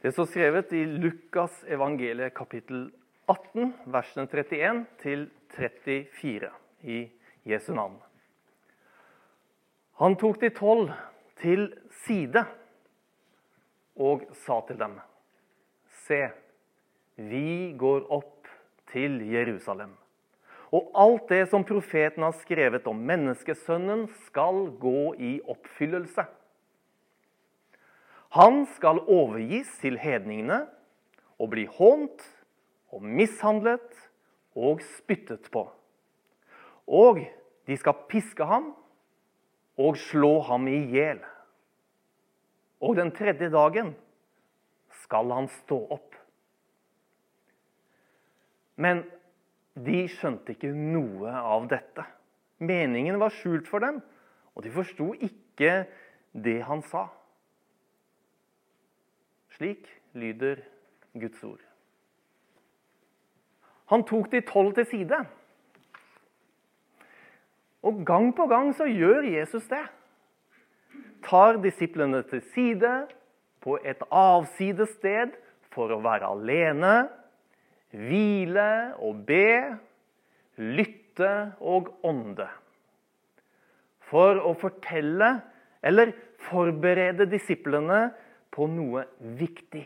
Det står skrevet i Lukas evangeliet kapittel 18, versene 31 til 34 i Jesu navn. Han tok de tolv til side og sa til dem.: Se, vi går opp til Jerusalem. Og alt det som profeten har skrevet om menneskesønnen, skal gå i oppfyllelse. Han skal overgis til hedningene og bli hånt og mishandlet og spyttet på. Og de skal piske ham og slå ham i hjel. Og den tredje dagen skal han stå opp. Men de skjønte ikke noe av dette. Meningen var skjult for dem, og de forsto ikke det han sa. Slik lyder Guds ord. Han tok de tolv til side. Og gang på gang så gjør Jesus det. Tar disiplene til side på et avsides sted for å være alene, hvile og be, lytte og ånde. For å fortelle eller forberede disiplene på noe viktig.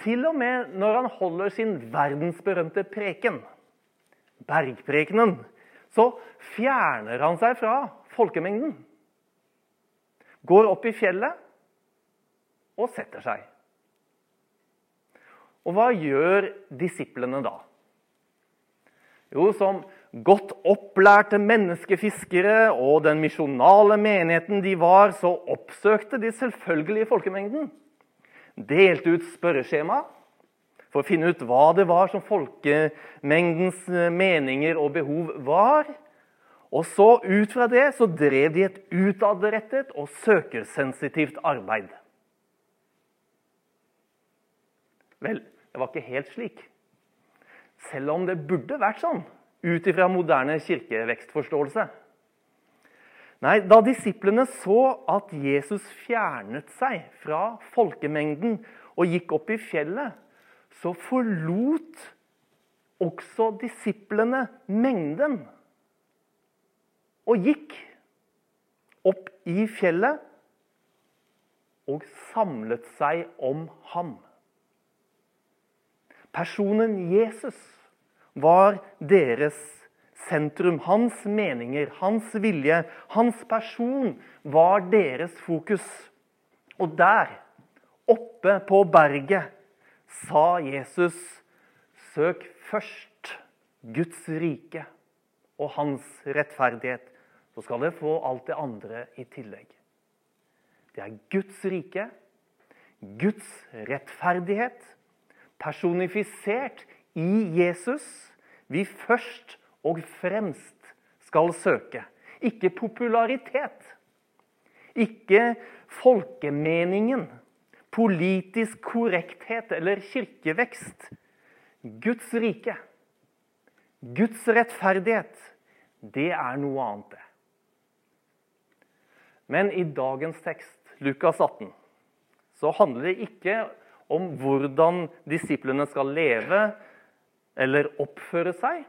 Til og med når han holder sin verdensberømte preken, bergprekenen, så fjerner han seg fra folkemengden. Går opp i fjellet og setter seg. Og hva gjør disiplene da? Jo, som godt opplærte menneskefiskere og den misjonale menigheten de var, så oppsøkte de selvfølgelig folkemengden. Delte ut spørreskjema for å finne ut hva det var som folkemengdens meninger og behov var. Og så ut fra det så drev de et utadrettet og søkersensitivt arbeid. Vel, det var ikke helt slik. Selv om det burde vært sånn ut ifra moderne kirkevekstforståelse. Nei, Da disiplene så at Jesus fjernet seg fra folkemengden og gikk opp i fjellet, så forlot også disiplene mengden og gikk opp i fjellet og samlet seg om ham. Personen Jesus var deres sentrum. Hans meninger, hans vilje, hans person var deres fokus. Og der, oppe på berget, sa Jesus, søk først Guds rike og hans rettferdighet. Så skal dere få alt det andre i tillegg. Det er Guds rike, Guds rettferdighet, personifisert i Jesus vi først og fremst skal søke. Ikke popularitet. Ikke folkemeningen, politisk korrekthet eller kirkevekst. Guds rike, Guds rettferdighet, det er noe annet, det. Men i dagens tekst, Lukas 18, så handler det ikke om hvordan disiplene skal leve eller oppføre seg.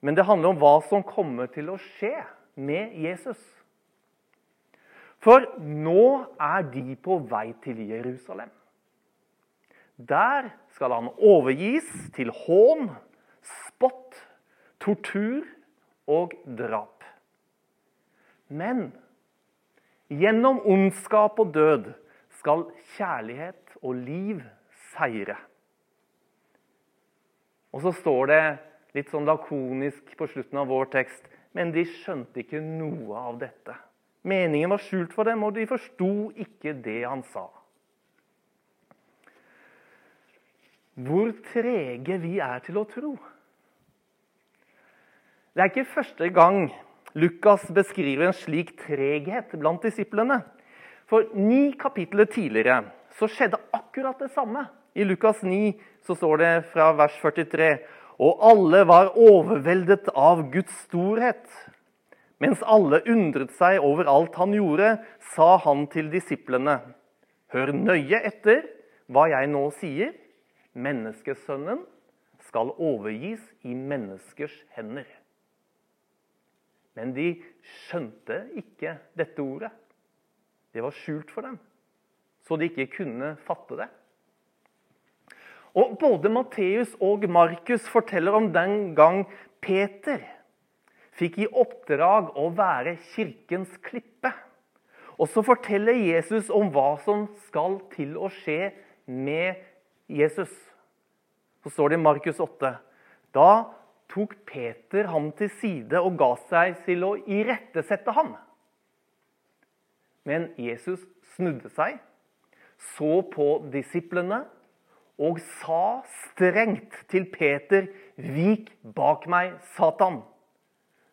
Men det handler om hva som kommer til å skje med Jesus. For nå er de på vei til Jerusalem. Der skal han overgis til hån, spott, tortur og drap. Men gjennom ondskap og død skal kjærlighet og liv seire. Og så står det litt sånn lakonisk på slutten av vår tekst Men de skjønte ikke noe av dette. Meningen var skjult for dem, og de forsto ikke det han sa. Hvor trege vi er til å tro. Det er ikke første gang Lukas beskriver en slik treghet blant disiplene. For ni kapitler tidligere så skjedde akkurat det samme. I Lukas 9 så står det fra vers 43 og alle var overveldet av Guds storhet. Mens alle undret seg over alt han gjorde, sa han til disiplene.: Hør nøye etter hva jeg nå sier. Menneskesønnen skal overgis i menneskers hender. Men de skjønte ikke dette ordet. Det var skjult for dem, så de ikke kunne fatte det. Og Både Matteus og Markus forteller om den gang Peter fikk i oppdrag å være kirkens klippe. Og så forteller Jesus om hva som skal til å skje med Jesus. Så står det i Markus 8. Da tok Peter ham til side og ga seg til å irettesette ham. Men Jesus snudde seg, så på disiplene og sa strengt til Peter, 'Vik bak meg, Satan'.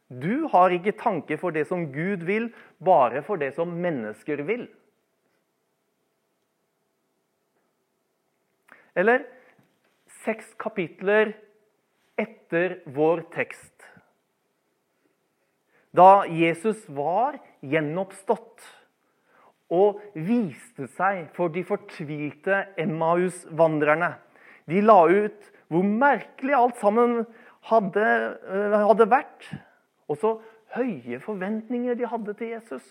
Du har ikke tanke for det som Gud vil, bare for det som mennesker vil. Eller seks kapitler etter vår tekst. Da Jesus var gjenoppstått og viste seg for de fortvilte Emmaus-vandrerne. De la ut hvor merkelig alt sammen hadde, eh, hadde vært, og så høye forventninger de hadde til Jesus.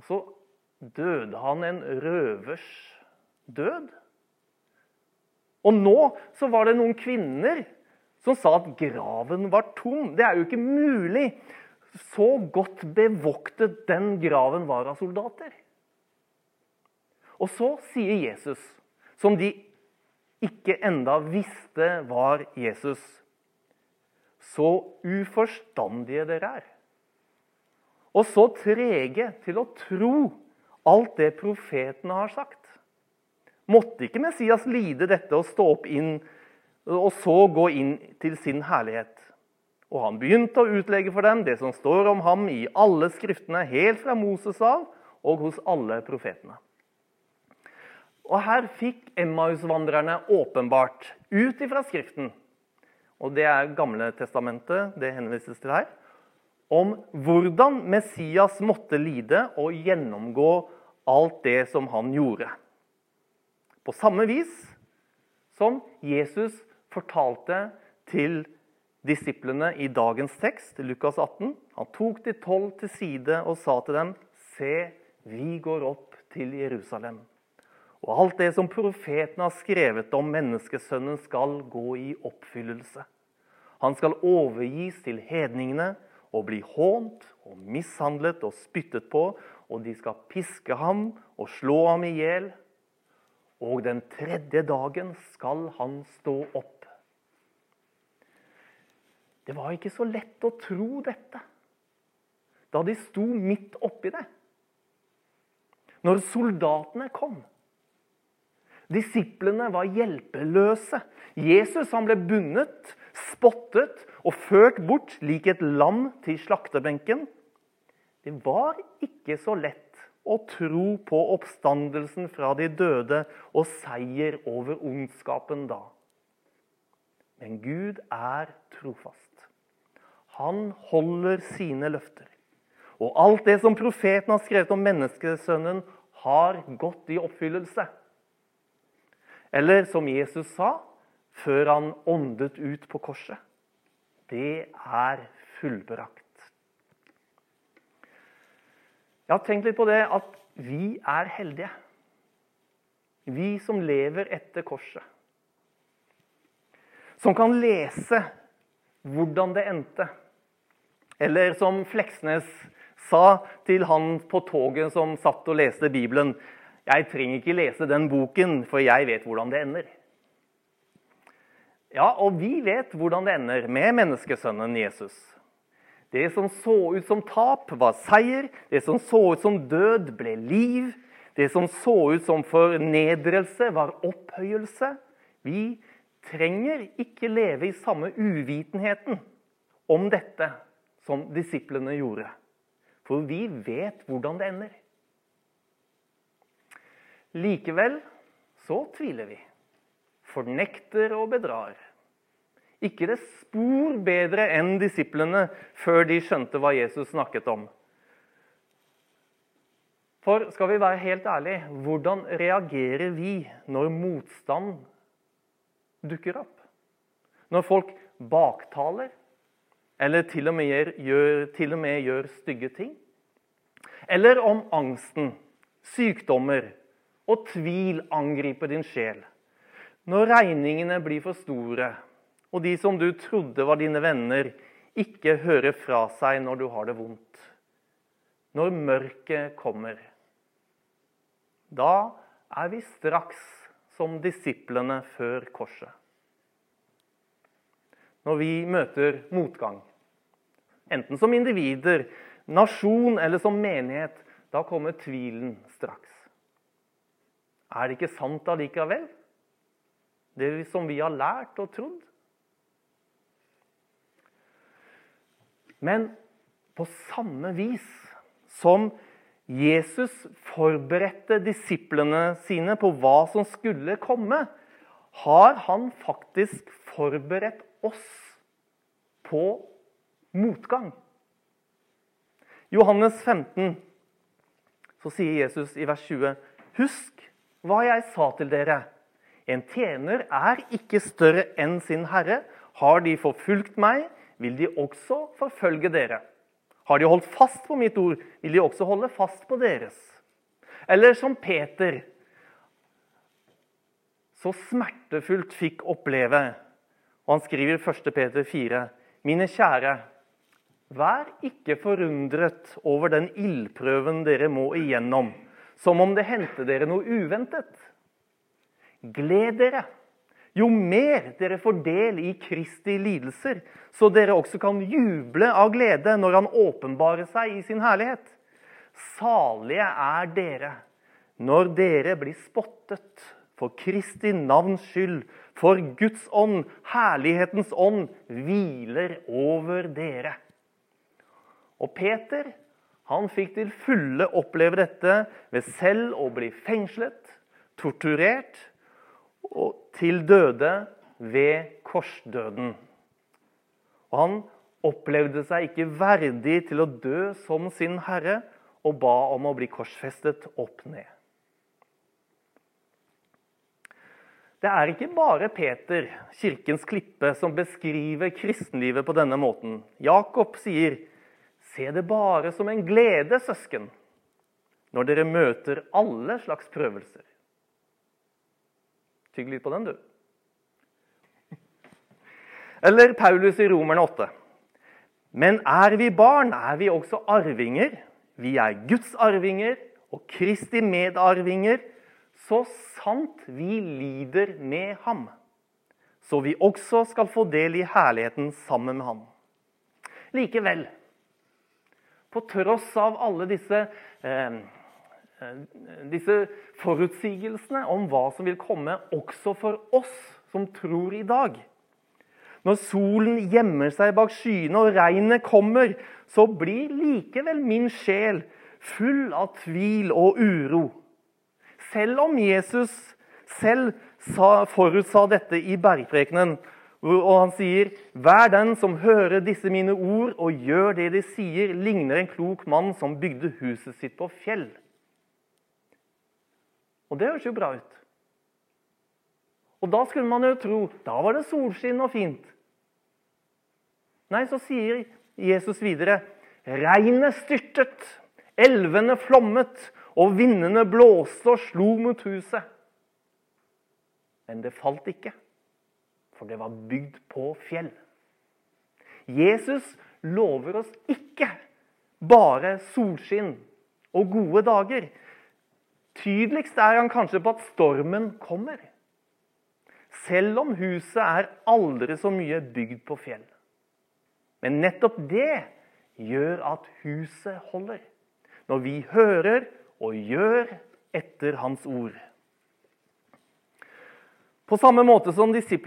Og så døde han en røvers død. Og nå så var det noen kvinner som sa at graven var tom. Det er jo ikke mulig. Så godt bevoktet den graven var av soldater. Og så sier Jesus, som de ikke enda visste var Jesus, så uforstandige dere er. Og så trege til å tro alt det profetene har sagt. Måtte ikke Messias lide dette og stå opp inn, og så gå inn til sin herlighet? Og han begynte å utlegge for dem det som står om ham i alle skriftene, helt fra Moses av og hos alle profetene. Og her fikk Emmaus-vandrerne åpenbart, ut ifra Skriften, og det er Gamle testamentet det henvises til her, om hvordan Messias måtte lide og gjennomgå alt det som han gjorde. På samme vis som Jesus fortalte til disiplene i dagens tekst, Lukas 18. Han tok de tolv til side og sa til dem, Se, vi går opp til Jerusalem. Og alt det som profeten har skrevet om menneskesønnen, skal gå i oppfyllelse. Han skal overgis til hedningene og bli hånt og mishandlet og spyttet på, og de skal piske ham og slå ham i hjel og den tredje dagen skal han stå opp. Det var ikke så lett å tro dette da de sto midt oppi det. Når soldatene kom. Disiplene var hjelpeløse. Jesus han ble bundet, spottet og ført bort lik et lam til slaktebenken. Det var ikke så lett å tro på oppstandelsen fra de døde og seier over ondskapen da. Men Gud er trofast. Han holder sine løfter. Og alt det som profeten har skrevet om menneskesønnen, har gått i oppfyllelse. Eller som Jesus sa før han åndet ut på korset. Det er fullbrakt. Jeg har tenkt litt på det at vi er heldige. Vi som lever etter korset. Som kan lese hvordan det endte. Eller som Fleksnes sa til han på toget som satt og leste Bibelen. Jeg trenger ikke lese den boken, for jeg vet hvordan det ender. Ja, og vi vet hvordan det ender med menneskesønnen Jesus. Det som så ut som tap, var seier. Det som så ut som død, ble liv. Det som så ut som fornedrelse, var opphøyelse. Vi trenger ikke leve i samme uvitenheten om dette som disiplene gjorde. For vi vet hvordan det ender. Likevel så tviler vi. Fornekter og bedrar. Ikke det spor bedre enn disiplene før de skjønte hva Jesus snakket om. For skal vi være helt ærlige, hvordan reagerer vi når motstand dukker opp? Når folk baktaler, eller til og med gjør, til og med gjør stygge ting? Eller om angsten, sykdommer og tvil angriper din sjel? Når regningene blir for store, og de som du trodde var dine venner, ikke hører fra seg når du har det vondt. Når mørket kommer. Da er vi straks som disiplene før korset. Når vi møter motgang, enten som individer, nasjon eller som menighet, da kommer tvilen straks. Er det ikke sant allikevel, det som vi har lært og trodd? Men på samme vis som Jesus forberedte disiplene sine på hva som skulle komme, har han faktisk forberedt oss på motgang. Johannes 15, så sier Jesus i vers 20.: Husk hva jeg sa til dere. En tjener er ikke større enn sin herre. Har de forfulgt meg, vil de også forfølge dere. Har de holdt fast på mitt ord, vil de også holde fast på deres. Eller som Peter så smertefullt fikk oppleve. Og han skriver i 1. Peter 4.: Mine kjære, vær ikke forundret over den ildprøven dere må igjennom, som om det hendte dere noe uventet. Gled dere jo mer dere får del i Kristi lidelser, så dere også kan juble av glede når han åpenbarer seg i sin herlighet. Salige er dere når dere blir spottet for Kristi navns skyld, for Guds ånd, herlighetens ånd, hviler over dere. Og Peter han fikk til fulle oppleve dette ved selv å bli fengslet, torturert og til døde ved korsdøden. Og han opplevde seg ikke verdig til å dø som sin herre, og ba om å bli korsfestet opp ned. Det er ikke bare Peter, kirkens klippe, som beskriver kristenlivet på denne måten. Jakob sier, 'Se det bare som en glede, søsken, når dere møter alle slags prøvelser.' Tygg litt på den, du. Eller Paulus i Romerne 8. Men er vi barn, er vi også arvinger. Vi er Guds arvinger og Kristi medarvinger, så sant vi lider med ham. Så vi også skal få del i herligheten sammen med ham. Likevel, på tross av alle disse eh, Eh, disse forutsigelsene om hva som vil komme også for oss som tror i dag. Når solen gjemmer seg bak skyene og regnet kommer, så blir likevel min sjel full av tvil og uro. Selv om Jesus selv forutsa dette i bergprekenen, og han sier Hver den som hører disse mine ord og gjør det de sier, ligner en klok mann som bygde huset sitt på fjell. Og det høres jo bra ut. Og da skulle man jo tro da var det solskinn og fint. Nei, så sier Jesus videre Regnet styrtet, elvene flommet, og vindene blåste og slo mot huset. Men det falt ikke, for det var bygd på fjell. Jesus lover oss ikke bare solskinn og gode dager. Tydeligst er han kanskje på at stormen kommer. Selv om huset er aldri så mye bygd på fjell. Men nettopp det gjør at huset holder. Når vi hører og gjør etter hans ord. På samme måte som disiplene